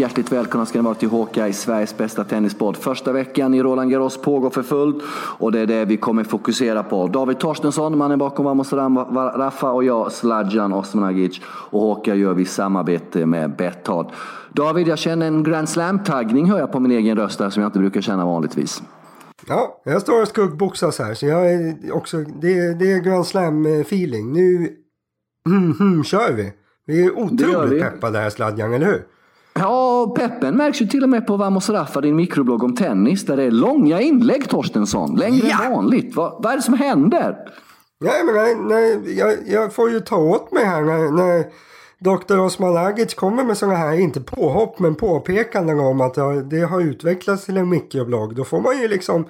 hjärtligt välkomna ska ni vara till Håka Sveriges bästa tennispodd. Första veckan i Roland Garros pågår för fullt och det är det vi kommer fokusera på. David Torstensson, mannen bakom Vamos Raffa och jag, Sladjan Osmanagic. Och Håka gör vi samarbete med Betthard. David, jag känner en Grand Slam-taggning hör jag på min egen röst där som jag inte brukar känna vanligtvis. Ja, jag står och skuggboxas här så jag är också, det, det är Grand Slam-feeling. Nu mm, mm, kör vi. Vi är otroligt peppade här Sladjan, eller hur? Ja, peppen märks ju till och med på Vamos Raffa, din mikroblogg om tennis, där det är långa inlägg Torstensson. Längre ja. än vanligt. Vad, vad är det som händer? Nej, men nej, nej, jag, jag får ju ta åt mig här när, när Dr. Osman Agic kommer med sådana här, inte påhopp, men påpekanden om att det har utvecklats till en mikroblogg. Då får man ju liksom,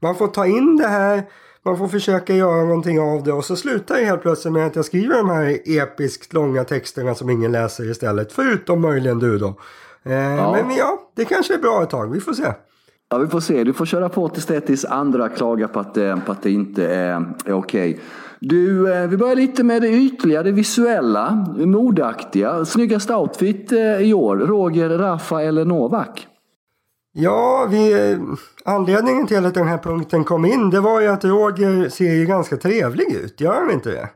man får ta in det här man får försöka göra någonting av det och så slutar det helt plötsligt med att jag skriver de här episkt långa texterna som ingen läser istället. Förutom möjligen du då. Eh, ja. Men ja, det kanske är bra ett tag. Vi får se. Ja, vi får se. Du får köra på tills det tills andra klagar på att, på att det inte är, är okej. Okay. Du, eh, vi börjar lite med det ytliga, det visuella, modeaktiga. Snyggast outfit eh, i år, Roger, Rafa eller Novak? Ja, vi, anledningen till att den här punkten kom in det var ju att Roger ser ju ganska trevlig ut, gör han inte det?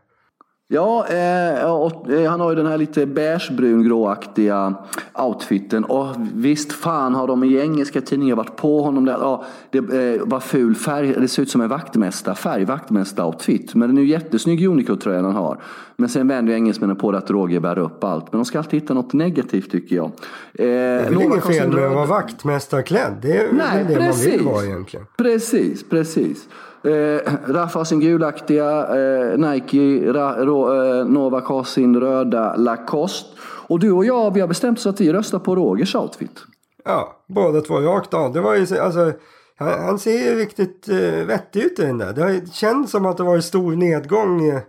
Ja, eh, och, eh, han har ju den här lite beigebrun gråaktiga outfiten. Och visst fan har de i engelska tidningar varit på honom. Där. Ja, det eh, var ful färg, det ser ut som en vaktmästarfärg, vaktmästaroutfit. Men den är ju jättesnygg Unico-tröjan han har. Men sen vänder engelsmännen på det att Roger bär upp allt. Men de ska alltid hitta något negativt tycker jag. Eh, det är väl inget fel med att vara vaktmästarklädd. Det är Nej, det precis. man vill vara egentligen. Precis, precis. Eh, Rafa sin gulaktiga, eh, Nike, Ra, Ro, eh, Novak har sin röda Lacoste. Och du och jag, vi har bestämt oss att vi röstar på Rogers outfit. Ja, båda två rakt av. Det var ju, alltså, han, han ser ju riktigt eh, vettig ut i den där. Det känns som att det var en stor nedgång eh,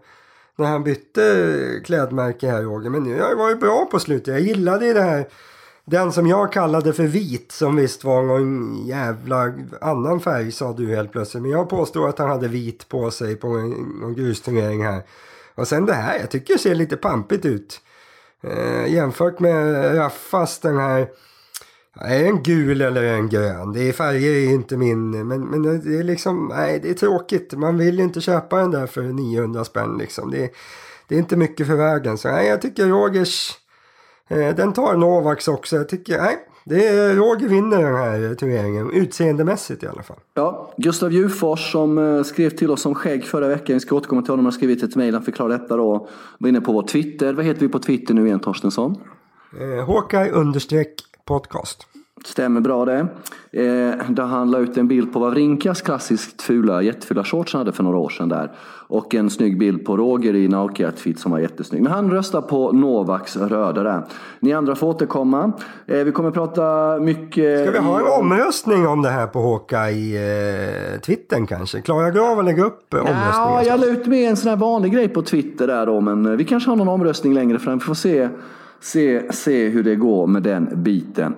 när han bytte klädmärke här Roger. Men jag var ju bra på slutet. Jag gillade ju det här den som jag kallade för vit som visst var någon jävla annan färg sa du helt plötsligt. Men jag påstår att han hade vit på sig på en, någon grusturnering här. Och sen det här, jag tycker det ser lite pampigt ut. Eh, jämfört med Raffas den här, det en gul eller en grön? Det är färger är inte min, men, men det är liksom, nej det är tråkigt. Man vill ju inte köpa den där för 900 spänn liksom. Det, det är inte mycket för vägen. Så nej, jag tycker Rogers Eh, den tar Novaks också. Jag tycker, nej, det är Roger vinner den här turneringen, utseendemässigt i alla fall. Ja, Gustav Djurfors som eh, skrev till oss om skägg förra veckan. Vi ska återkomma till honom. Han har skrivit ett mejl, han förklarar detta då. Var inne på vår Twitter. Vad heter vi på Twitter nu igen Torstensson? Eh, Håkaj understreck podcast. Stämmer bra det. Eh, där han la ut en bild på Wawrinkas klassiskt fula, jättefula shorts hade för några år sedan där. Och en snygg bild på Roger i Nike-outfit som var jättesnygg. Men han röstar på Novaks röda där. Ni andra får återkomma. Eh, vi kommer prata mycket... Ska vi ha en omröstning om det här på Håka i eh, Twittern kanske? Klara Grav lägga upp omröstningen? Ja, jag la ut med en sån här vanlig grej på Twitter där då. Men eh, vi kanske har någon omröstning längre fram. Vi får se, se, se hur det går med den biten.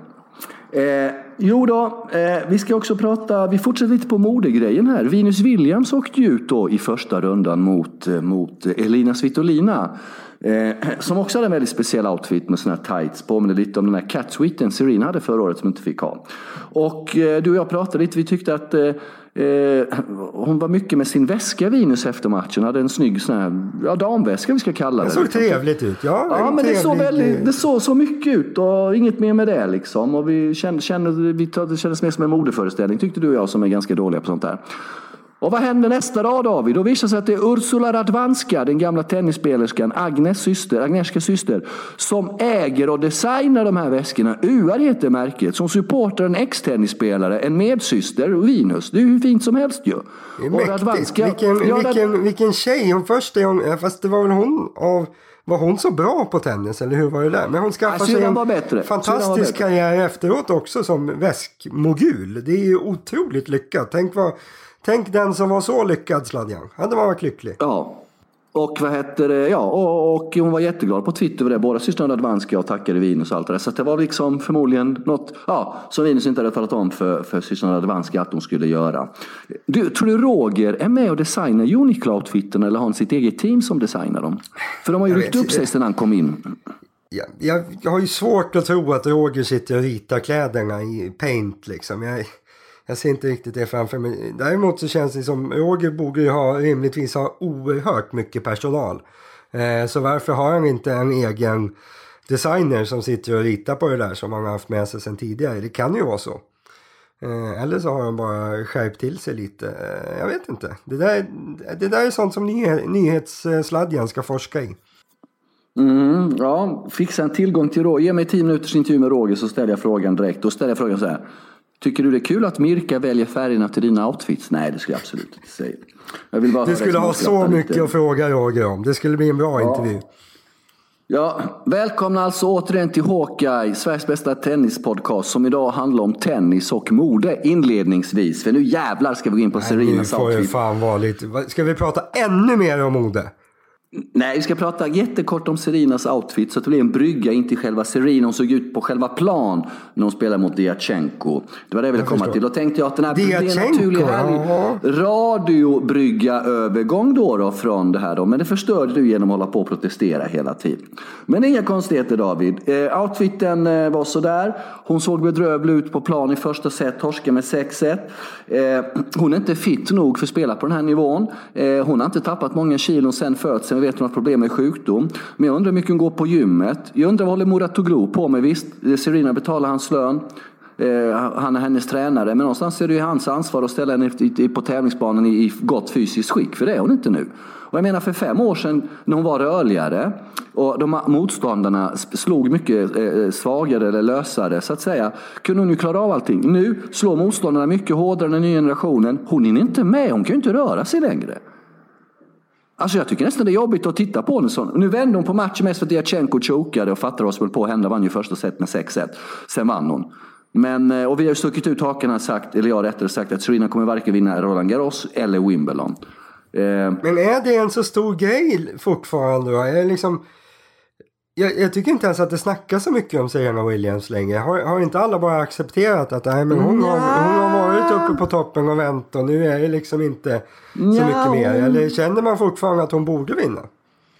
Eh, jo då, eh, vi ska också prata, vi fortsätter lite på modegrejen här. Venus Williams åkte ju ut då i första rundan mot, eh, mot Elina Svitolina. Eh, som också hade en väldigt speciell outfit med såna här tights. Påminner lite om den här catsuiten Serena hade förra året som inte fick ha. Och eh, du och jag pratade lite, vi tyckte att eh, Eh, hon var mycket med sin väska Venus efter matchen. Hade en snygg sån här, ja, damväska vi ska kalla det. Det såg trevligt ut. Ja, ja men det såg, väldigt, det såg så mycket ut och inget mer med det liksom. Och vi kände, kände, vi, det kändes mer som en modeföreställning tyckte du och jag som är ganska dåliga på sånt där. Och vad händer nästa dag David? Då visar sig att det är Ursula Radwanska, den gamla tennisspelerskan, Agnes syster, Agnieszkas syster, som äger och designar de här väskorna. UR heter märket, som supportar en ex-tennisspelare, en medsyster, Venus. Det är hur fint som helst ju. Det är mäktigt. Radwanska, vilken, ja, vilken, vilken tjej. Hon först är hon, fast det var väl hon av var hon så bra på tennis eller hur var det där? Men hon skaffade sig en fantastisk karriär efteråt också som väskmogul. Det är ju otroligt lyckat. Tänk vad Tänk den som var så lyckad Sladjan. Hade man varit lycklig. Ja. Och vad heter det? Ja, och, och hon var jätteglad på Twitter över det. Båda systrarna Radwanska och tackade Venus och allt det där. Så det var liksom förmodligen något ja, som Venus inte hade talat om för, för systrarna Radwanska att de skulle göra. Du, tror du Roger är med och designar Uniqlo-outfiten eller har han sitt eget team som designar dem? För de har ju ryckt upp sig sedan han kom in. jag, jag, jag har ju svårt att tro att Roger sitter och ritar kläderna i paint liksom. Jag, jag ser inte riktigt det framför mig. Däremot så känns det som Roger borde ju ha rimligtvis ha oerhört mycket personal. Eh, så varför har han inte en egen designer som sitter och ritar på det där som han har haft med sig sedan tidigare? Det kan ju vara så. Eh, eller så har han bara skärpt till sig lite. Eh, jag vet inte. Det där, det där är sånt som nyhetssladjan ska forska i. Mm, ja, fixa en tillgång till Roger. Ge mig tio minuters intervju med Roger så ställer jag frågan direkt. Då ställer jag frågan så här. Tycker du det är kul att Mirka väljer färgerna till dina outfits? Nej, det skulle jag absolut inte säga. Jag vill bara du skulle ha så mycket lite. att fråga Roger om. Det skulle bli en bra ja. intervju. Ja, välkomna alltså återigen till Hawkeye, Sveriges bästa tennispodcast som idag handlar om tennis och mode inledningsvis. För nu jävlar ska vi gå in på Serinas outfit. Nu får fan vara lite... Ska vi prata ännu mer om mode? Nej, vi ska prata jättekort om Serinas outfit så att det blir en brygga in till själva Serina. Hon såg ut på själva plan när hon spelade mot Diachenko. Det var det jag ville jag komma förstår. till. Då tänkte jag att den här Diachenko, blir en naturlig härlig radiobrygga övergång då, då från det här. Då. Men det förstörde du genom att hålla på och protestera hela tiden. Men inga konstigheter David. Eh, outfiten eh, var sådär. Hon såg bedrövlig ut på plan i första set, torska med 6-1. Eh, hon är inte fit nog för att spela på den här nivån. Hon har inte tappat många kilon sen födseln vet hon har problem med sjukdom. Men jag undrar hur mycket hon går på gymmet. Jag undrar vad håller Muratoglu på med? Visst, Serena betalar hans lön. Eh, han är hennes tränare, men någonstans är det ju hans ansvar att ställa henne på tävlingsbanan i gott fysiskt skick, för det är hon inte nu. Och jag menar för fem år sedan när hon var rörligare och de motståndarna slog mycket eh, svagare eller lösare så att säga, kunde hon ju klara av allting. Nu slår motståndarna mycket hårdare än den nya generationen. Hon är inte med, hon kan ju inte röra sig längre. Alltså jag tycker nästan det är jobbigt att titta på en. Nu vände hon på matchen mest för att Diachenko chokade och fattade vad som höll på att hända. Vann ju första set med 6-1. Sen vann hon. Men, eh, och vi har ju stuckit ut hakarna och sagt, eller jag rättare sagt, att Serena kommer varken vinna Roland Garros eller Wimbledon. Eh, Men är det en så stor grej fortfarande då? Är liksom... Jag, jag, tycker inte ens att det snackas så mycket om Serena Williams längre. Har, har inte alla bara accepterat att nej, men hon, har, hon har varit uppe på toppen och vänt och nu är det liksom inte så mycket mer? Eller känner man fortfarande att hon borde vinna?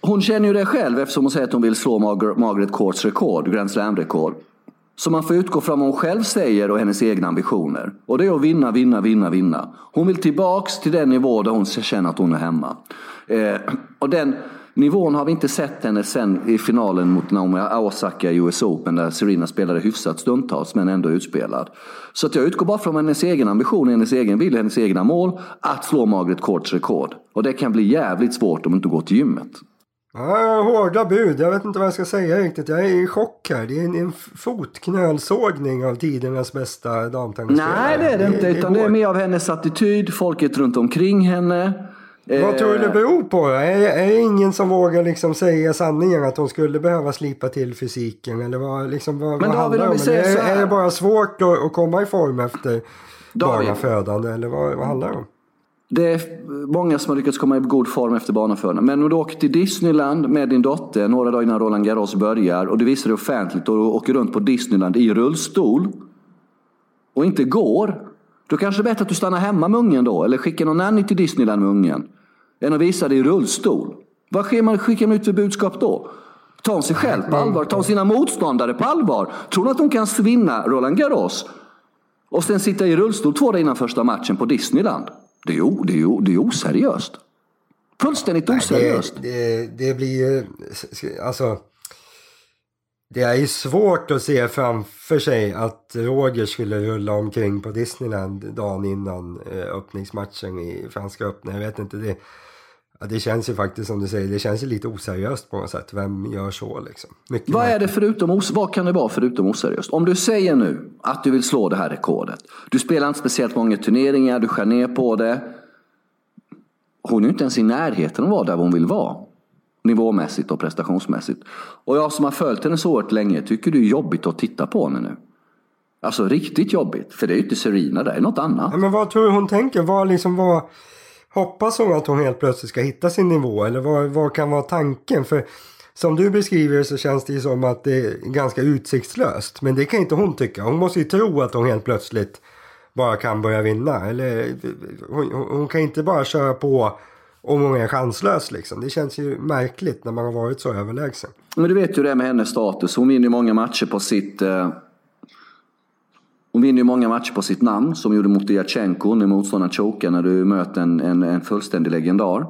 Hon känner ju det själv eftersom hon säger att hon vill slå Margaret, Margaret Courts rekord, Grand Slam-rekord. Så man får utgå från vad hon själv säger och hennes egna ambitioner. Och det är att vinna, vinna, vinna, vinna. Hon vill tillbaks till den nivå där hon känner att hon är hemma. Eh, och den nivån har vi inte sett henne sen i finalen mot Naomi Osaka i US Open där Serena spelade hyfsat stundtals men ändå utspelad. Så att jag utgår bara från hennes egen ambition, hennes egen vilja, hennes egna mål att slå Margaret Courts rekord. Och det kan bli jävligt svårt om du inte går till gymmet. Ja, hårda bud. Jag vet inte vad jag ska säga riktigt. Jag är i chock här. Det är en, en fotknölsågning av tidernas bästa damtennisspelare. Nej, det är det inte. Utan det är mer av hennes attityd, folket runt omkring henne. Vad tror du det beror på? Är, är det ingen som vågar liksom säga sanningen att hon skulle behöva slipa till fysiken? Eller vad, liksom, vad, Men vad handlar det om? Är, är det bara svårt att, att komma i form efter barnafödande? Eller vad, vad handlar det om? Det är många som har lyckats komma i god form efter barnafödande. Men om du åker till Disneyland med din dotter några dagar innan Roland Garros börjar och du visar det offentligt och du åker runt på Disneyland i rullstol och inte går. Då kanske det är bättre att du stannar hemma med ungen då eller skickar någon nanny till Disneyland med ungen än att visa det i rullstol. Vad skickar man ut för budskap då? Tar hon sig själv på allvar? Tar hon sina motståndare på allvar? Tror hon att hon kan vinna Roland Garros? Och sen sitta i rullstol två dagar innan första matchen på Disneyland? Det är, o, det är, det är oseriöst. Fullständigt oseriöst. Det, det, det blir ju, alltså. Det är ju svårt att se framför sig att Roger skulle rulla omkring på Disneyland dagen innan eh, öppningsmatchen i Franska öppna. Jag vet inte, det, Ja, det känns ju faktiskt som du säger, det känns ju lite oseriöst på något sätt. Vem gör så liksom? Mycket vad är det förutom vad kan det vara förutom oseriöst? Om du säger nu att du vill slå det här rekordet. Du spelar inte speciellt många turneringar, du skär ner på det. Hon är ju inte ens i närheten av att vara där hon vill vara. Nivåmässigt och prestationsmässigt. Och jag som har följt henne så oerhört länge tycker det är jobbigt att titta på henne nu. Alltså riktigt jobbigt. För det är ju inte Serena, det är något annat. Ja, men vad tror du hon tänker? Vad liksom var... Hoppas hon att hon helt plötsligt ska hitta sin nivå eller vad, vad kan vara tanken? För som du beskriver så känns det ju som att det är ganska utsiktslöst. Men det kan inte hon tycka. Hon måste ju tro att hon helt plötsligt bara kan börja vinna. Eller hon, hon kan inte bara köra på om hon är chanslös liksom. Det känns ju märkligt när man har varit så överlägsen. Men du vet ju det med hennes status. Hon vinner ju många matcher på sitt... Eh... Hon vinner ju många matcher på sitt namn, som gjorde mot Diachenko när motståndaren chokar när du möter en, en, en fullständig legendar.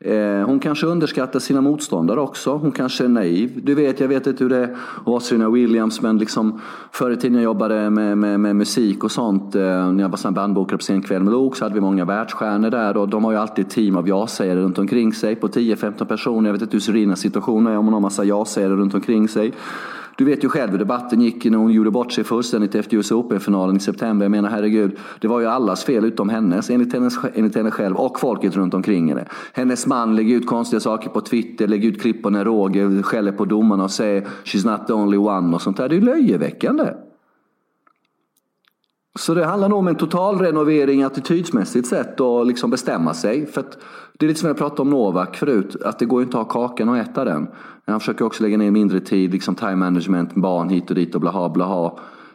Eh, hon kanske underskattar sina motståndare också. Hon kanske är naiv. Du vet, jag vet inte hur det är hos Serena Williams, men liksom förr i tiden jag jobbade med, med, med musik och sånt. Eh, när jag var bandbokare på Scenkväll med Lok så hade vi många världsstjärnor där och de har ju alltid ett team av ja-sägare runt omkring sig på 10-15 personer. Jag vet inte hur Serenas situation är om hon har massa ja-sägare runt omkring sig. Du vet ju själv hur debatten gick när hon gjorde bort sig fullständigt efter US Open-finalen i september. Jag menar herregud, det var ju allas fel utom hennes enligt, hennes, enligt henne själv och folket runt omkring henne. Hennes man lägger ut konstiga saker på Twitter, lägger ut klipp på när Roger skäller på domarna och säger “She's not the only one” och sånt där. Det är ju löjeväckande. Så det handlar nog om en total renovering attitydsmässigt sett och liksom bestämma sig. För det är lite som jag pratade om Novak förut, att det går ju inte att ha kakan och äta den. Han försöker också lägga ner mindre tid, liksom time management, barn hit och dit och blaha blaha.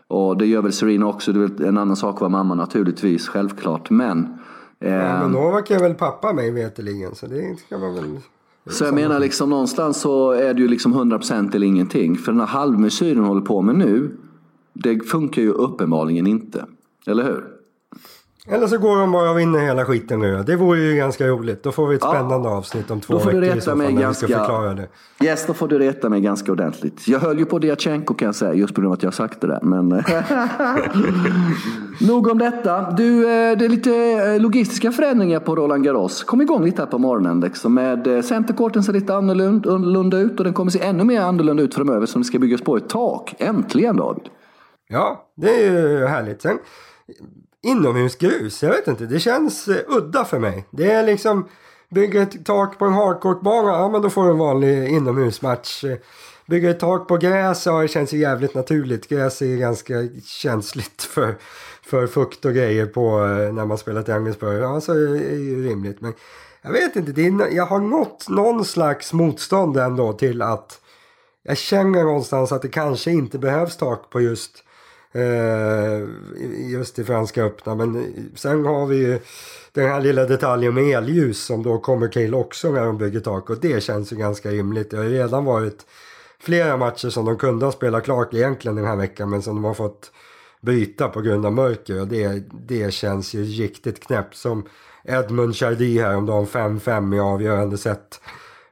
Och det gör väl Serena också, det är väl en annan sak att vara mamma naturligtvis, självklart. Men... Eh, ja, men Novak är väl pappa mig veterligen så det ska man väl... Så jag menar liksom någonstans så är det ju liksom 100% eller ingenting. För den här halvmesyren håller på med nu, det funkar ju uppenbarligen inte. Eller hur? Eller så går de bara och vinner hela skiten nu. Det vore ju ganska roligt. Då får vi ett ja. spännande avsnitt om två då får veckor du reta mig ganska... vi ska förklara det. Yes, då får du reta mig ganska ordentligt. Jag höll ju på Diachenko kan jag säga, just på grund av att jag sagt det där. Men... Nog om detta. Du, eh, det är lite eh, logistiska förändringar på Roland Garros. Kom igång lite här på morgonen. Liksom med eh, centercourten ser lite annorlunda ut och den kommer se ännu mer annorlunda ut framöver som det ska byggas på ett tak. Äntligen David! Ja, det är ju härligt. Sen, inomhusgrus, jag vet inte, det känns eh, udda för mig. Det är liksom, bygga ett tak på en hardcourtbana, ja men då får du en vanlig inomhusmatch. Bygga ett tak på gräs, ja det känns ju jävligt naturligt. Gräs är ganska känsligt för, för fukt och grejer på eh, när man spelar tennisspö. Ja, så är det ju rimligt. Men jag vet inte, det är, jag har nått någon slags motstånd ändå till att jag känner någonstans att det kanske inte behövs tak på just Eh, just i Franska öppna. Men sen har vi ju den här lilla detaljen med elljus som då kommer till också när de bygger tak. Och det känns ju ganska rimligt. Det har ju redan varit flera matcher som de kunde ha spelat klart egentligen den här veckan. Men som de har fått byta på grund av mörker. Och det, det känns ju riktigt knäppt. Som Edmund Chardy här om de 5-5 i avgörande set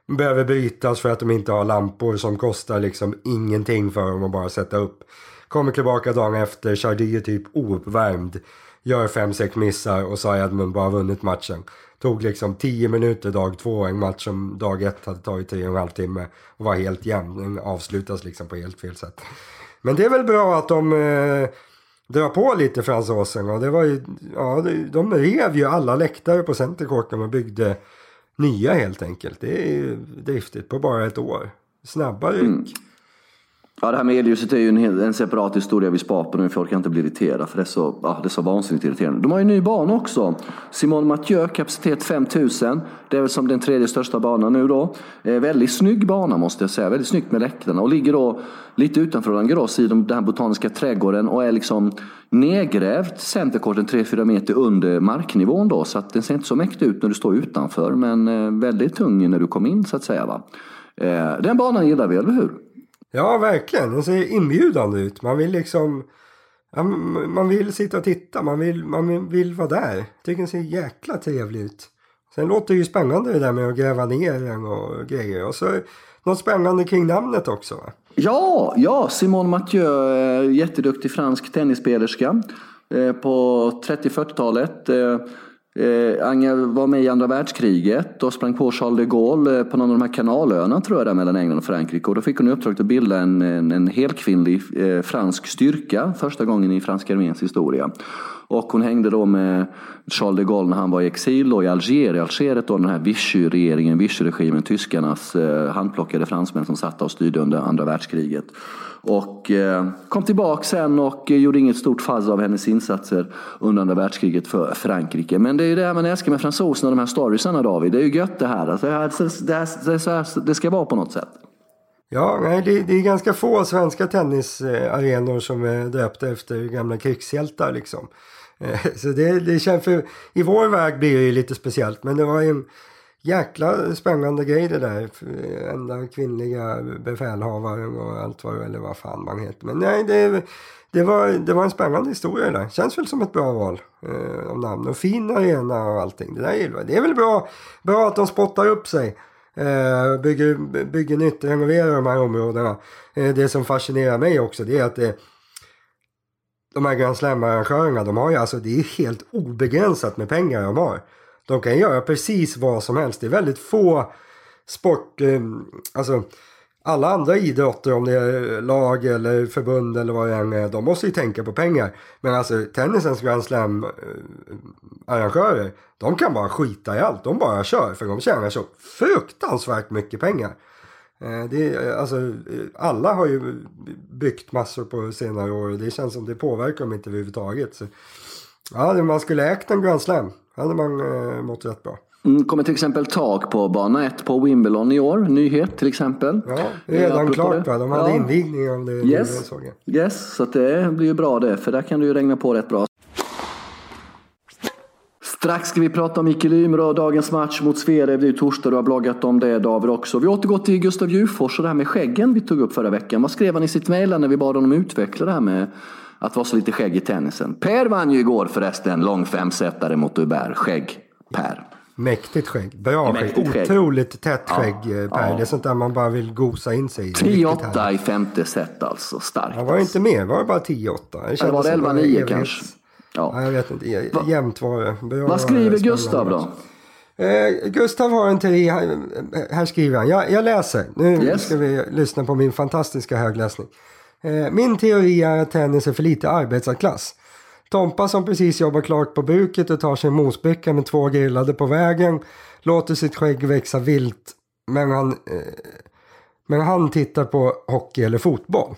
behöver brytas för att de inte har lampor som kostar liksom ingenting för dem att bara sätta upp. Kommer tillbaka dagen efter, Chardy är typ ouppvärmd. Gör fem sex missar och så har Edmund bara vunnit matchen. Tog liksom 10 minuter dag två, en match som dag ett hade tagit tre och en halv timme. Och var helt jämn, den avslutas liksom på helt fel sätt. Men det är väl bra att de eh, drar på lite fransosen. Och det var ju, ja, de rev ju alla läktare på Centercourten och byggde nya helt enkelt. Det är ju driftigt på bara ett år. Snabba ryck. Mm. Ja, det här med elljuset är ju en, en separat historia vi spar på nu, för jag orkar inte bli irriterad för det är så, ja, det är så vansinnigt irriterande. De har ju en ny bana också. Simon Mathieu, kapacitet 5000. Det är väl som den tredje största banan nu då. Eh, väldigt snygg bana måste jag säga, väldigt snyggt med läktarna och ligger då lite utanför Roland Garros i den här botaniska trädgården och är liksom nedgrävt centerkorten 3-4 meter under marknivån då. Så att den ser inte så mäktig ut när du står utanför men eh, väldigt tung när du kom in så att säga. Va? Eh, den banan gillar vi, eller hur? Ja, verkligen. Den ser inbjudande ut. Man vill liksom... Ja, man vill sitta och titta. Man vill, man vill vara där. Jag tycker den ser jäkla trevlig ut. Sen låter det ju spännande det där med att gräva ner den och grejer. Och så något spännande kring namnet också va? Ja, ja, Simone Mathieu, eh, jätteduktig fransk tennisspelerska eh, på 30-40-talet. Eh, var med i andra världskriget och sprang på Charles de Gaulle eh, på någon av de här kanalöarna tror jag där mellan England och Frankrike. Och då fick hon i uppdrag att bilda en, en, en helkvinnlig eh, fransk styrka första gången i franska arméns historia. Och hon hängde då med Charles de Gaulle när han var i exil då, i Alger. I Algeriet då den här Vichy-regeringen, Vichy-regimen, tyskarnas eh, handplockade fransmän som satt och styrde under andra världskriget. Och eh, kom tillbaka sen och gjorde inget stort fazz av hennes insatser under andra världskriget för Frankrike. Men det är ju det man älskar med fransoserna, de här storiesarna David. Det är ju gött det här. Alltså, det, det, det ska vara på något sätt. Ja, nej, det, det, är ganska få svenska tennisarenor som är döpta efter gamla krigshjältar liksom. Så det, det känns för, i vår väg blir det ju lite speciellt. Men det var en jäkla spännande grej det där. Enda kvinnliga befälhavaren och allt vad eller vad fan man heter. Men nej, det, det, var, det var en spännande historia det där. Känns väl som ett bra val eh, av namn. Och fin arena och allting. Det, där är, det är väl bra, bra att de spottar upp sig. Eh, bygger, bygger nytt, renoverar de här områdena. Eh, det som fascinerar mig också det är att det, de här Grand Slam-arrangörerna, de har ju alltså, det är helt obegränsat med pengar de har. De kan göra precis vad som helst. Det är väldigt få sport, eh, alltså alla andra idrotter, om det är lag eller förbund eller vad det än är, de måste ju tänka på pengar. Men alltså tennisens Grand Slam-arrangörer, eh, de kan bara skita i allt. De bara kör för de tjänar så fruktansvärt mycket pengar. Eh, det, alltså, alla har ju byggt massor på senare år och det känns som det påverkar dem inte överhuvudtaget. Så, ja, man skulle ägt en Grand Slam hade man eh, mått rätt bra. Mm, kommer till exempel tak på bana 1 på Wimbledon i år. Nyhet till exempel. Ja, det är redan klart va? De hade ja. invigning av det. Yes. yes, så det blir ju bra det. För där kan det ju regna på rätt bra. Strax ska vi prata om Mikael Ymer och dagens match mot Zverev. Det är ju torsdag, du har bloggat om det David också. Vi återgår till Gustav Djurfors och det här med skäggen vi tog upp förra veckan. Vad skrev han i sitt mejl när vi bad honom utveckla det här med att vara så lite skägg i tennisen? Per vann ju igår förresten, lång femsetare mot Hubert. Skägg, Per. Mäktigt skägg. Bra Mäktigt skägg. Otroligt tätt skägg ja, eh, Per. Ja. Det är sånt där man bara vill gosa in sig i. 10-8 i femte set alltså. Starkt. Ja, var det inte mer? Var det bara 10-8? Det var det 11-9 kanske. Ja. ja. jag vet inte. Jämnt var det. Bra Vad skriver Gustav då? Eh, Gustav har en teori. Här, här skriver han. Jag, jag läser. Nu yes. ska vi lyssna på min fantastiska högläsning. Eh, min teori är att tennis är för lite arbetarklass. Tompa som precis jobbar klart på buket och tar sin mosbricka med två grillade på vägen låter sitt skägg växa vilt men han, eh, men han tittar på hockey eller fotboll.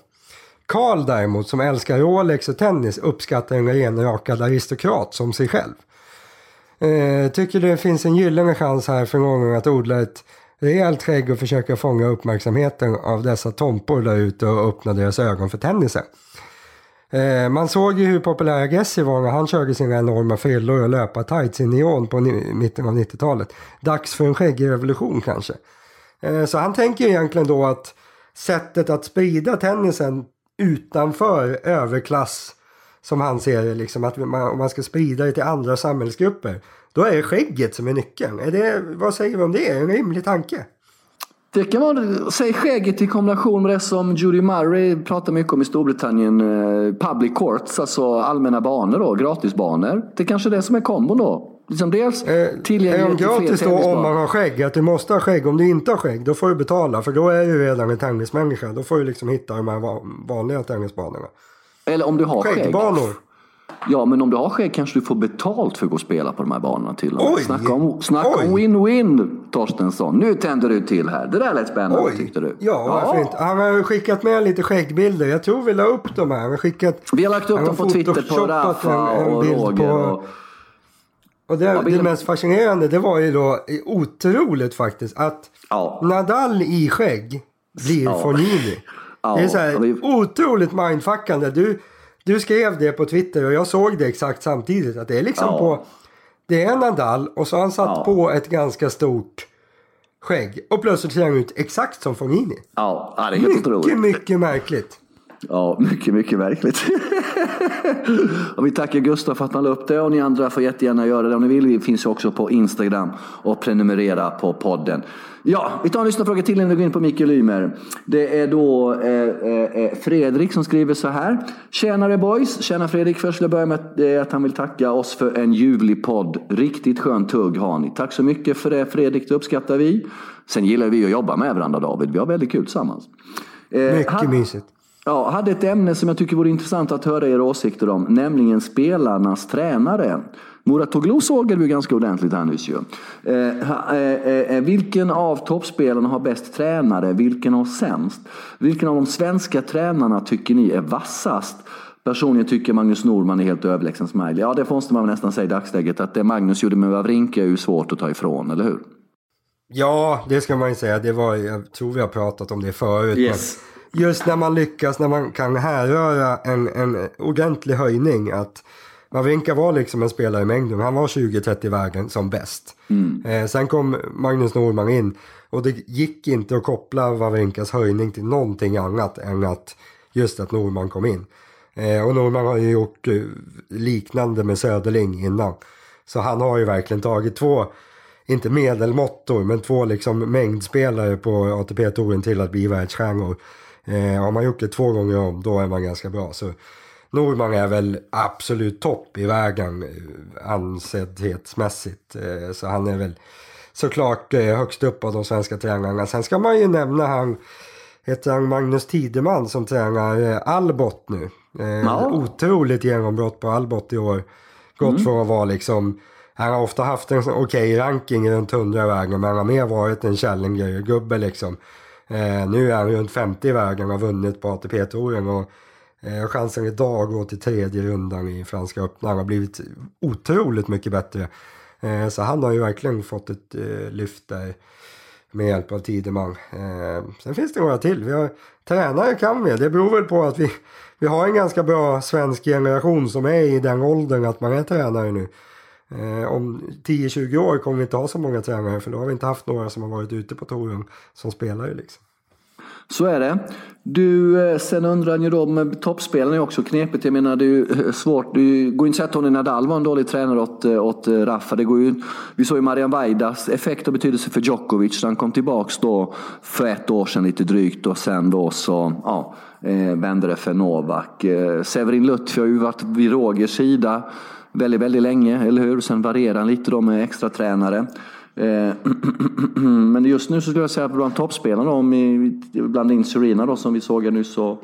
Karl däremot som älskar Rolex och tennis uppskattar en renrakad aristokrat som sig själv. Eh, tycker det finns en gyllene chans här för någon att odla ett rejält skägg och försöka fånga uppmärksamheten av dessa tompor där ute och öppna deras ögon för tennisen. Eh, man såg ju hur populär Gessi var när han körde sina enorma frillor och löpartights i neon på mitten av 90-talet. Dags för en skäggig revolution kanske. Eh, så han tänker egentligen då att sättet att sprida tennisen utanför överklass som han ser det, liksom, att man, om man ska sprida det till andra samhällsgrupper. Då är det skägget som är nyckeln. Är det, vad säger vi om det? Är en rimlig tanke? Det kan vara, säg skägget i kombination med det som Judy Murray pratar mycket om i Storbritannien. Eh, public courts, alltså allmänna banor då, gratisbanor. Det är kanske är det som är kombon då. Liksom dels eh, Är de gratis då om man har skägg? Att du måste ha skägg. Om du inte har skägg då får du betala. För då är du redan en tennismänniska. Då får du liksom hitta de här vanliga tennisbanorna. Eller om du har Skäggbanor. Ja, men om du har skägg kanske du får betalt för att gå och spela på de här banorna till och med. Snacka om, snacka om win-win, Torstensson. Nu tänder du till här. Det där lät spännande Oj. tyckte du. Ja, varför ja. inte? Han har skickat med lite skäggbilder. Jag tror vi la upp dem här. Han har skickat, vi har lagt upp dem på Twitter på Rafa en, en och Roger. På, och... Och det, ja, det mest fascinerande det var ju då otroligt faktiskt att ja. Nadal i skägg blir ja. Fognini. Ja. Det är så här otroligt mindfuckande. Du, du skrev det på Twitter och jag såg det exakt samtidigt. Att det är liksom ja. på... Det är Nadal och så har han satt ja. på ett ganska stort skägg. Och plötsligt ser han ut exakt som Fognini. Ja, det är helt mycket, otroligt. Mycket, mycket märkligt. Ja, mycket, mycket märkligt. och vi tackar Gustav för att han la upp det och ni andra får jättegärna göra det om ni vill. Vi finns också på Instagram och prenumerera på podden. Ja, vi tar en lyssnarfråga till innan vi går in på Mikael Ymer. Det är då eh, eh, eh, Fredrik som skriver så här. Tjenare boys! Tjena Fredrik! Först vill jag börja med att han vill tacka oss för en ljuvlig podd. Riktigt skön tugg har ni. Tack så mycket för det Fredrik, det uppskattar vi. Sen gillar vi att jobba med varandra David. Vi har väldigt kul tillsammans. Eh, mycket han, mysigt. Ja, hade ett ämne som jag tycker vore intressant att höra era åsikter om, nämligen spelarnas tränare. Muratoglu såg vi ganska ordentligt här nyss ju. Eh, eh, eh, vilken av toppspelarna har bäst tränare? Vilken har sämst? Vilken av de svenska tränarna tycker ni är vassast? Personligen tycker Magnus Norman är helt överlägsen Smiley. Ja, det måste man nästan säga i dagsläget. Att det Magnus gjorde med Wawrinka är ju svårt att ta ifrån, eller hur? Ja, det ska man ju säga. Det var, jag tror vi har pratat om det förut. Yes. Just när man lyckas, när man kan härröra en, en ordentlig höjning. att Wawrinka var liksom en spelare i mängden. Han var 20-30 i vägen som bäst. Mm. Eh, sen kom Magnus Norman in och det gick inte att koppla Wawrinkas höjning till någonting annat än att just att Norman kom in. Eh, och Norman har ju gjort eh, liknande med Söderling innan. Så han har ju verkligen tagit två, inte medelmåttor, men två liksom mängdspelare på ATP-touren till att bli världsstjärnor. Eh, har man gjort det två gånger om, då är man ganska bra. Så Norman är väl absolut topp i vägen eh, ansedhetsmässigt. Eh, så han är väl såklart eh, högst upp av de svenska tränarna. Sen ska man ju nämna han, heter han Magnus Tideman som tränar Albot nu. Ja. Otroligt genombrott på Albot i år. Gått mm. från att vara liksom han har ofta haft en okej okay ranking runt 100 vägen men han har mer varit en Challenger-gubbe liksom. Eh, nu är han runt 50 i vägen och har vunnit på ATP-touren och Eh, chansen idag går till tredje rundan i Franska öppna. Han har blivit otroligt mycket bättre. Eh, så han har ju verkligen fått ett eh, lyft där med hjälp av Tideman. Eh, sen finns det några till. Vi har, tränare kan vi. Det beror väl på att vi, vi har en ganska bra svensk generation som är i den åldern att man är tränare nu. Eh, om 10-20 år kommer vi inte ha så många tränare för då har vi inte haft några som har varit ute på touren som spelare. Liksom. Så är det. Du, eh, sen undrar ni då med eh, toppspelarna är också knepigt. Jag menar det är ju eh, svårt. Det går inte att säga att Tony Nadal var en dålig tränare åt, åt Rafa. Det går ju, vi såg ju Marian Vaidas effekt och betydelse för Djokovic. Han kom tillbaks då för ett år sedan lite drygt och sen då så ja, vände det för Novak. Severin Lutfi har ju varit vid Rogers sida väldigt, väldigt länge, eller hur? Sen varierar han lite då med extra tränare. Eh, men just nu så skulle jag säga att bland toppspelarna, om vi blandar in Serena då som vi såg nyss så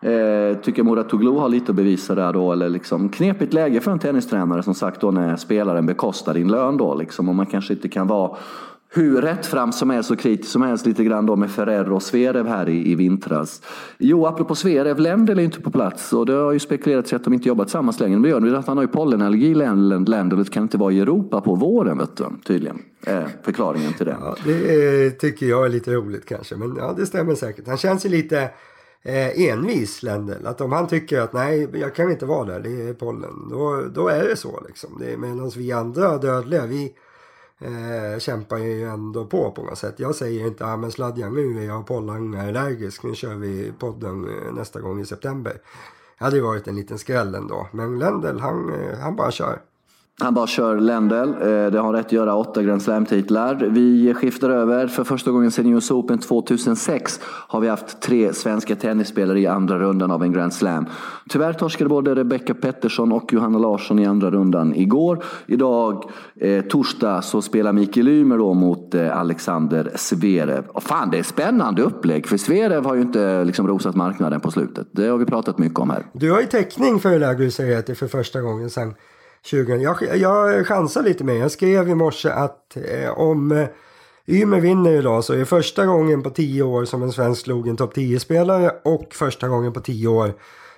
eh, tycker Muratoglu har lite att bevisa där då. Eller liksom knepigt läge för en tennistränare som sagt då när spelaren bekostar din lön då liksom. Och man kanske inte kan vara hur rättfram som är så kritisk som helst lite grann då med Ferrer och Sverev här i, i vintras. Jo, apropå Sverev, Lendl är inte på plats och det har ju spekulerats att de inte jobbat tillsammans längre. Men det gör de att han har ju pollenallergi, Lendl, kan inte vara i Europa på våren vet du, tydligen. Eh, förklaringen till det. Ja, det eh, tycker jag är lite roligt kanske, men ja, det stämmer säkert. Han känns ju lite eh, envis Lendl. Att om han tycker att nej, jag kan inte vara där, det är pollen. Då, då är det så liksom. Medan vi andra dödliga, vi eh, kämpar ju ändå på på något sätt. Jag säger inte ah, men Sladjan nu är jag pollenallergisk, nu kör vi podden eh, nästa gång i september. Det hade ju varit en liten skräll ändå. Men Lendl han, eh, han bara kör. Han bara kör Lendl. Eh, det har rätt att göra åtta Grand Slam-titlar. Vi skiftar över. För första gången sedan US Open 2006 har vi haft tre svenska tennisspelare i andra rundan av en Grand Slam. Tyvärr torskade både Rebecca Pettersson och Johanna Larsson i andra rundan igår. Idag, eh, torsdag, så spelar Mikael Ymer då mot eh, Alexander Zverev. Och fan, det är spännande upplägg. För Zverev har ju inte eh, liksom rosat marknaden på slutet. Det har vi pratat mycket om här. Du har ju täckning för det där du säger att det är för första gången sedan 20. Jag, jag chansar lite mer. Jag skrev i morse att eh, om eh, Ymer vinner idag så är det första gången på tio år som en svensk slog en topp 10-spelare och första gången på tio år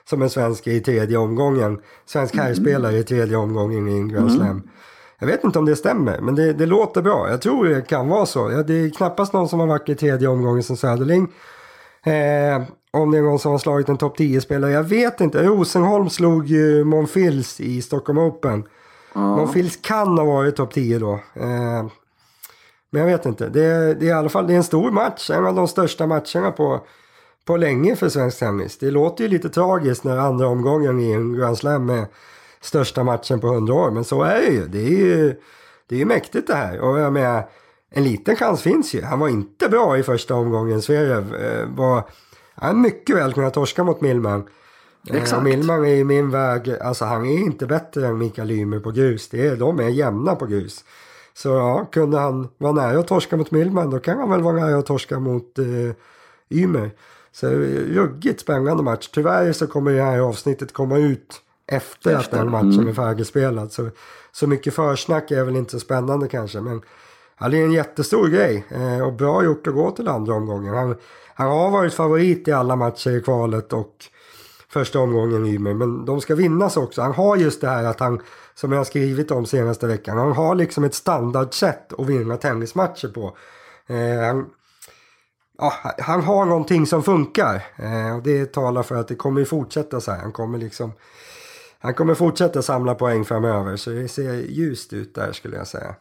som en svensk i tredje omgången. Svensk mm. herrspelare i tredje omgången i en Grand mm. Slam. Mm. Jag vet inte om det stämmer, men det, det, låter bra. Jag tror det kan vara så. Det är knappast någon som har varit i tredje omgången som Söderling. Eh, om det är någon som har slagit en topp 10-spelare. Jag vet inte. Rosenholm slog ju Monfils i Stockholm Open. Ja. Monfils kan ha varit topp 10 då. Eh, men jag vet inte. Det är, det är i alla fall det är en stor match. En av de största matcherna på, på länge för svensk tennis. Det låter ju lite tragiskt när andra omgången i en Grand Slam är största matchen på 100 år. Men så är det ju. Det är ju, det är ju mäktigt det här. Och jag menar, en liten chans finns ju. Han var inte bra i första omgången. Zverev eh, var han mycket väl kunnat torska mot Millman. Eh, Exakt. Millman är i min väg, alltså han är inte bättre än Mikael Ymer på grus. Det är, de är jämna på grus. Så ja, kunde han vara nära att torska mot Millman då kan han väl vara nära att torska mot eh, Ymer. Så ruggigt spännande match. Tyvärr så kommer det här avsnittet komma ut efter, efter. att den matchen mm. är färdigspelad. Så, så mycket försnack är väl inte så spännande kanske. Men ja, det är en jättestor grej eh, och bra gjort att gå till andra omgången. Han, han har varit favorit i alla matcher i kvalet och första omgången i Ymer. Men de ska vinnas också. Han har just det här att han, som jag har skrivit om senaste veckan, han har liksom ett standardsätt att vinna tennismatcher på. Eh, han, ja, han har någonting som funkar. Eh, och det talar för att det kommer fortsätta så här. Han kommer liksom han kommer fortsätta samla poäng framöver. Så det ser ljust ut där skulle jag säga.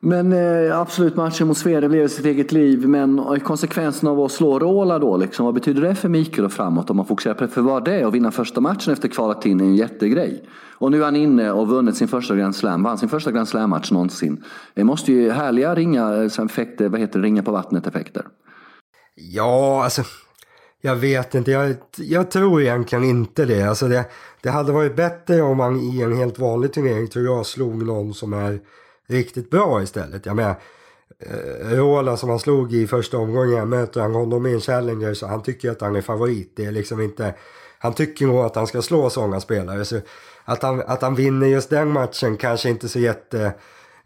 Men eh, absolut, matchen mot Sverige lever sitt eget liv. Men eh, konsekvensen av att slå Rola då, liksom, vad betyder det för Mikael och framåt om man fokuserar på det? För vad det är att vinna första matchen efter kvalat in är en jättegrej. Och nu är han inne och vunnit sin första Grand Slam, vann sin första Grand Slam-match någonsin. Det måste ju härliga ringa, eh, effekter, vad heter det, ringa på vattnet-effekter. Ja, alltså jag vet inte, jag, jag tror egentligen inte det. Alltså det. Det hade varit bättre om man i en helt vanlig turnering tror jag slog någon som är riktigt bra istället. Jag menar, eh, Rola som han slog i första omgången, möter han honom i en Challenger så han tycker att han är favorit. Det är liksom inte, han tycker nog att han ska slå sådana spelare. Så att han, att han vinner just den matchen kanske inte så jätte,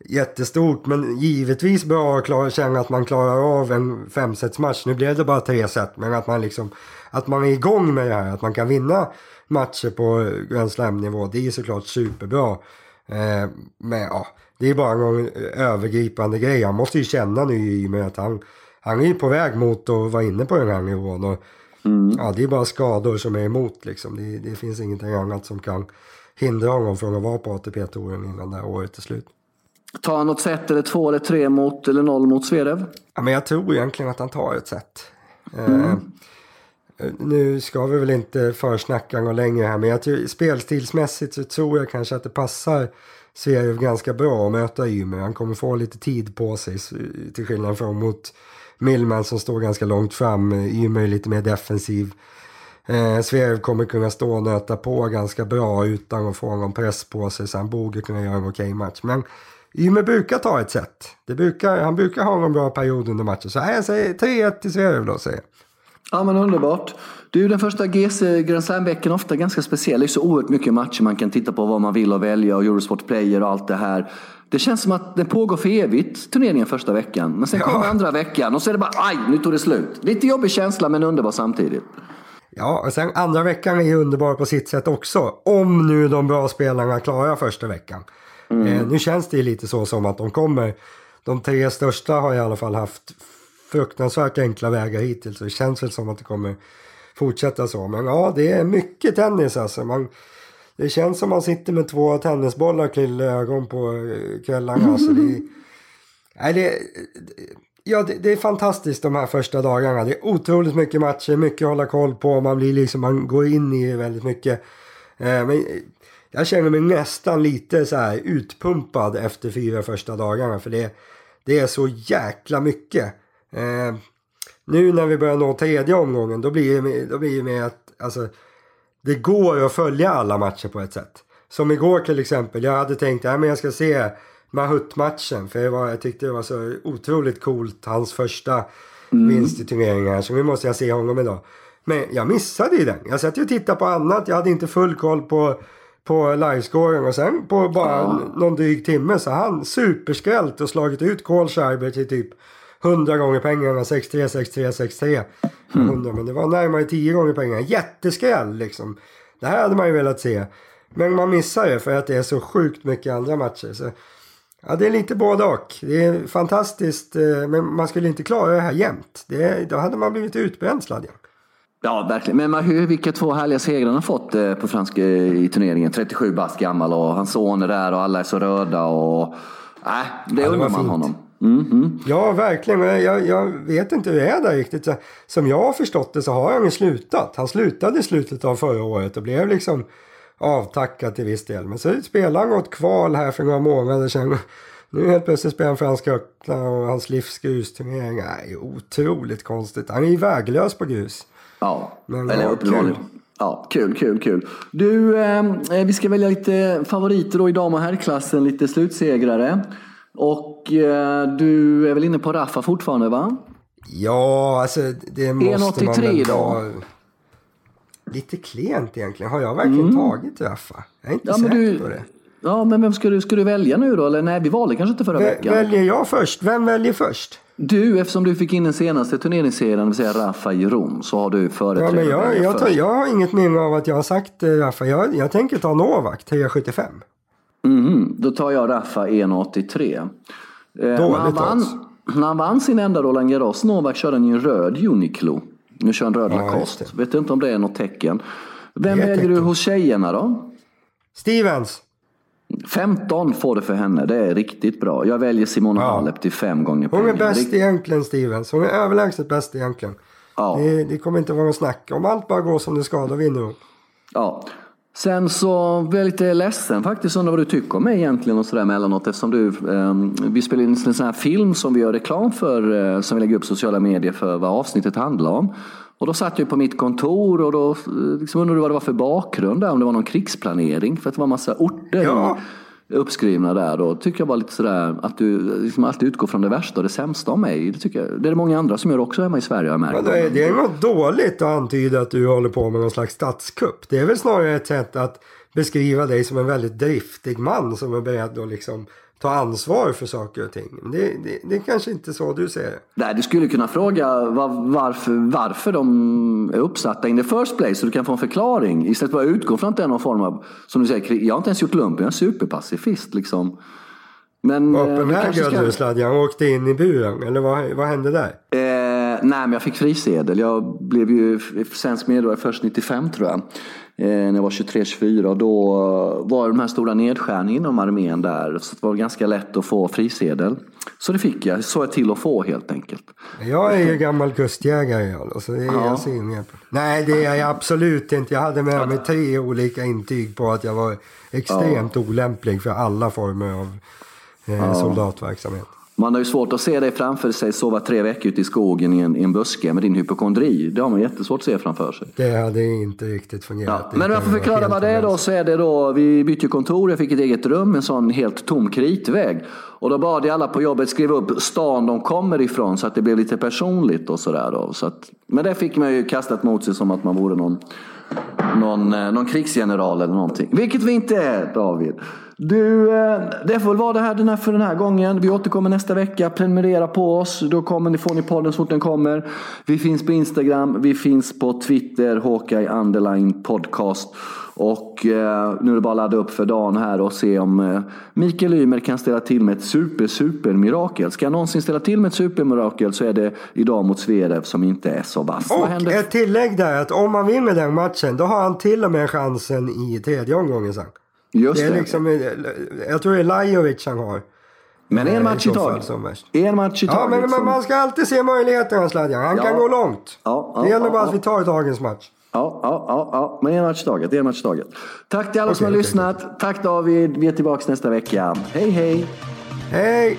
jättestort. Men givetvis bra att klara, känna att man klarar av en femsetsmatch. Nu blev det bara tre set, men att man liksom att man är igång med det här. Att man kan vinna matcher på Grand Slam-nivå. Det är såklart superbra. Eh, men ja, det är bara en övergripande grej. Han måste ju känna nu i och med att han, han är på väg mot att vara inne på den här nivån. Och, mm. ja, det är bara skador som är emot liksom. Det, det finns ingenting annat som kan hindra honom från att vara på ATP-touren innan det här året är slut. Tar han något set eller två eller tre mot eller noll mot Zverev? Ja, men jag tror egentligen att han tar ett set. Mm. Eh, nu ska vi väl inte försnacka något längre här men jag tror, spelstilsmässigt så tror jag kanske att det passar Zverev ganska bra att möta Ymer. Han kommer få lite tid på sig till skillnad från mot Millman som står ganska långt fram. Ymer är lite mer defensiv. Eh, Zverev kommer kunna stå och nöta på ganska bra utan att få någon press på sig så han borde kunna göra en okej okay match. Men Ymer brukar ta ett set. Det brukar, han brukar ha någon bra period under matchen. Så här, jag säger 3-1 till Zverev då säger jag. Ja men underbart. Du, den första GC Grand Slam-veckan ofta ganska speciell. Det är så oerhört mycket matcher man kan titta på vad man vill och välja och Eurosport Player och allt det här. Det känns som att den pågår för evigt, turneringen första veckan. Men sen ja. kommer andra veckan och så är det bara aj, nu tog det slut. Lite jobbig känsla men underbar samtidigt. Ja, och sen andra veckan är ju underbar på sitt sätt också. Om nu de bra spelarna klarar första veckan. Mm. Eh, nu känns det lite så som att de kommer. De tre största har i alla fall haft fruktansvärt enkla vägar hittills. Det känns väl som att det kommer fortsätta så. Men ja, det är mycket tennis alltså. Man, det känns som man sitter med två tennisbollar till ögon på eh, kvällarna. Alltså det, nej, det, ja, det, det, är fantastiskt de här första dagarna. Det är otroligt mycket matcher, mycket att hålla koll på. Man, blir liksom, man går in i väldigt mycket. Eh, men jag känner mig nästan lite så här utpumpad efter fyra första dagarna. För det, det är så jäkla mycket. Eh, nu när vi börjar nå tredje omgången då blir det, då blir det med att alltså, det går att följa alla matcher på ett sätt. Som igår till exempel. Jag hade tänkt att ja, jag ska se Mahut-matchen. För var, jag tyckte det var så otroligt coolt. Hans första mm. vinst i turneringen. Så nu måste jag se honom idag. Men jag missade ju den. Jag satt ju och tittade på annat. Jag hade inte full koll på, på livescoren. Och sen på bara ja. någon dryg timme så han superskrällt och slagit ut Cole till typ 100 gånger pengarna, 63, 63, 63. Mm. 100, men det var närmare 10 gånger pengarna. Jätteskräll liksom. Det här hade man ju velat se. Men man missar det för att det är så sjukt mycket andra matcher. Så, ja, det är lite både och. Det är fantastiskt, eh, men man skulle inte klara det här jämt. Det, då hade man blivit utbränd sladden. Ja, verkligen. Men hur, vilka två härliga segrar han har fått eh, på franska i turneringen. 37 bast gammal och hans son är där och alla är så röda. Och... Äh, det ja, undrar man fint. honom. Mm, mm. Ja, verkligen. Jag, jag, vet inte hur det är där riktigt. Som jag har förstått det så har han ju slutat. Han slutade i slutet av förra året och blev liksom avtackad till viss del. Men så spelade han något kval här för några månader sedan. Nu helt plötsligt spelar han Franska öppna och hans livs grusturnering. Nej, otroligt konstigt. Han är ju väglös på grus. Ja, Men, eller uppenbarligen. Ja, kul, kul, kul. Du, eh, vi ska välja lite favoriter då i dam och herrklassen, lite slutsegrare. Och eh, du är väl inne på Raffa fortfarande va? Ja, alltså det måste 1, man väl då. Lite klent egentligen. Har jag verkligen mm. tagit Raffa? Jag är inte ja, säker du... på det. Ja, men vem ska du, ska du välja nu då? Eller nej, vi valde kanske inte förra v veckan. Väljer jag först? Vem väljer först? Du, eftersom du fick in den senaste turneringsserien, det vill säga Rafa i Rom, så har du företräde. Ja, men jag, jag, tar, jag har inget minne av att jag har sagt eh, Rafa. Jag, jag tänker ta Novak, 375. Mm, då tar jag Rafa 1,83. Eh, när, han vann, när han vann sin enda Roland Garros, Novak körde han i en röd Uniqlo. Nu kör han röd ja, Lacoste. Vet inte om det är något tecken. Vem väljer du hos tjejerna då? Stevens. 15 får det för henne. Det är riktigt bra. Jag väljer Simona Ja. Halep till fem gånger Hon är pengarna. bäst egentligen Stevens. Hon är överlägset bäst egentligen. Ja. Det, det kommer inte vara något snack. Om allt bara går som det ska, då vinner hon. Ja. Sen så blev jag lite ledsen faktiskt, undrar vad du tycker om mig egentligen och sådär emellanåt eftersom du, eh, vi spelar in en sån här film som vi gör reklam för, eh, som vi lägger upp i sociala medier för vad avsnittet handlar om. Och då satt jag på mitt kontor och då eh, liksom undrade du vad det var för bakgrund där, om det var någon krigsplanering, för att det var en massa orter Ja uppskrivna där. Då tycker jag bara lite sådär att du liksom alltid utgår från det värsta och det sämsta om mig. Det, tycker jag, det är det många andra som gör också hemma i Sverige har märkt. Men det, det är något dåligt att antyda att du håller på med någon slags statskupp. Det är väl snarare ett sätt att beskriva dig som en väldigt driftig man som är beredd att liksom ta ansvar för saker och ting. Det, det, det är kanske inte så du ser det. Nej, du skulle kunna fråga var, varför, varför de är uppsatta in the first place så du kan få en förklaring. Istället för att utgå från att det är någon form av, som du säger, jag har inte ens gjort lumpen, jag är superpacifist liksom. Men, eh, Vapenvägrade ska- du Sladjan åkte in i buren? Eller vad, vad hände där? Eh, nej, men jag fick frisedel. Jag blev ju svensk medborgare först 95 tror jag. Eh, när jag var 23-24 och då eh, var de här stora nedskärningarna inom armén där. Så det var ganska lätt att få frisedel. Så det fick jag, så jag till att få helt enkelt. Jag är ju gammal kustjägare så det är, Ja. jag på. Nej det är jag absolut inte. Jag hade med mig tre olika intyg på att jag var extremt olämplig för alla former av eh, soldatverksamhet. Man har ju svårt att se dig framför sig sova tre veckor ute i skogen i en, i en buske med din hypokondri. Det har man jättesvårt att se framför sig. Det hade inte riktigt fungerat. Ja, men jag får förklara vad det är då så är det då, vi bytte kontor, jag fick ett eget rum, en sån helt tom kritvägg. Och då bad jag alla på jobbet skriva upp stan de kommer ifrån så att det blev lite personligt och sådär då. Så att, men det fick man ju kastat mot sig som att man vore någon, någon, eh, någon krigsgeneral eller någonting. Vilket vi inte är David. Du, eh, det får väl vara det här, den här för den här gången. Vi återkommer nästa vecka. Prenumerera på oss. Då kommer ni, får ni podden så fort den kommer. Vi finns på Instagram. Vi finns på Twitter. Hawkeye Underline Podcast. Och eh, nu är det bara att ladda upp för dagen här och se om eh, Mikael Ymer kan ställa till med ett super, super mirakel. Ska jag någonsin ställa till med ett supermirakel så är det idag mot Zverev som inte är så vass. Vad Och händer? ett tillägg där att om man vinner den matchen då har han till och med chansen i tredje omgången sen. Just Det det. är liksom, eh, jag tror det är Lajovic han har. Men en eh, match i taget. som. En match i Ja taget. men man, som- man ska alltid se möjligheterna Sladjan. Han Ja. kan gå långt. Ja, ja, det gäller ja, bara ja. att vi tar dagens match. Ja, ja, ja, ja, men en match i taget. En match i taget. Tack till alla som Okej, har okej, lyssnat. Tack David. Vi är tillbaka nästa vecka. Hej, hej. Hej!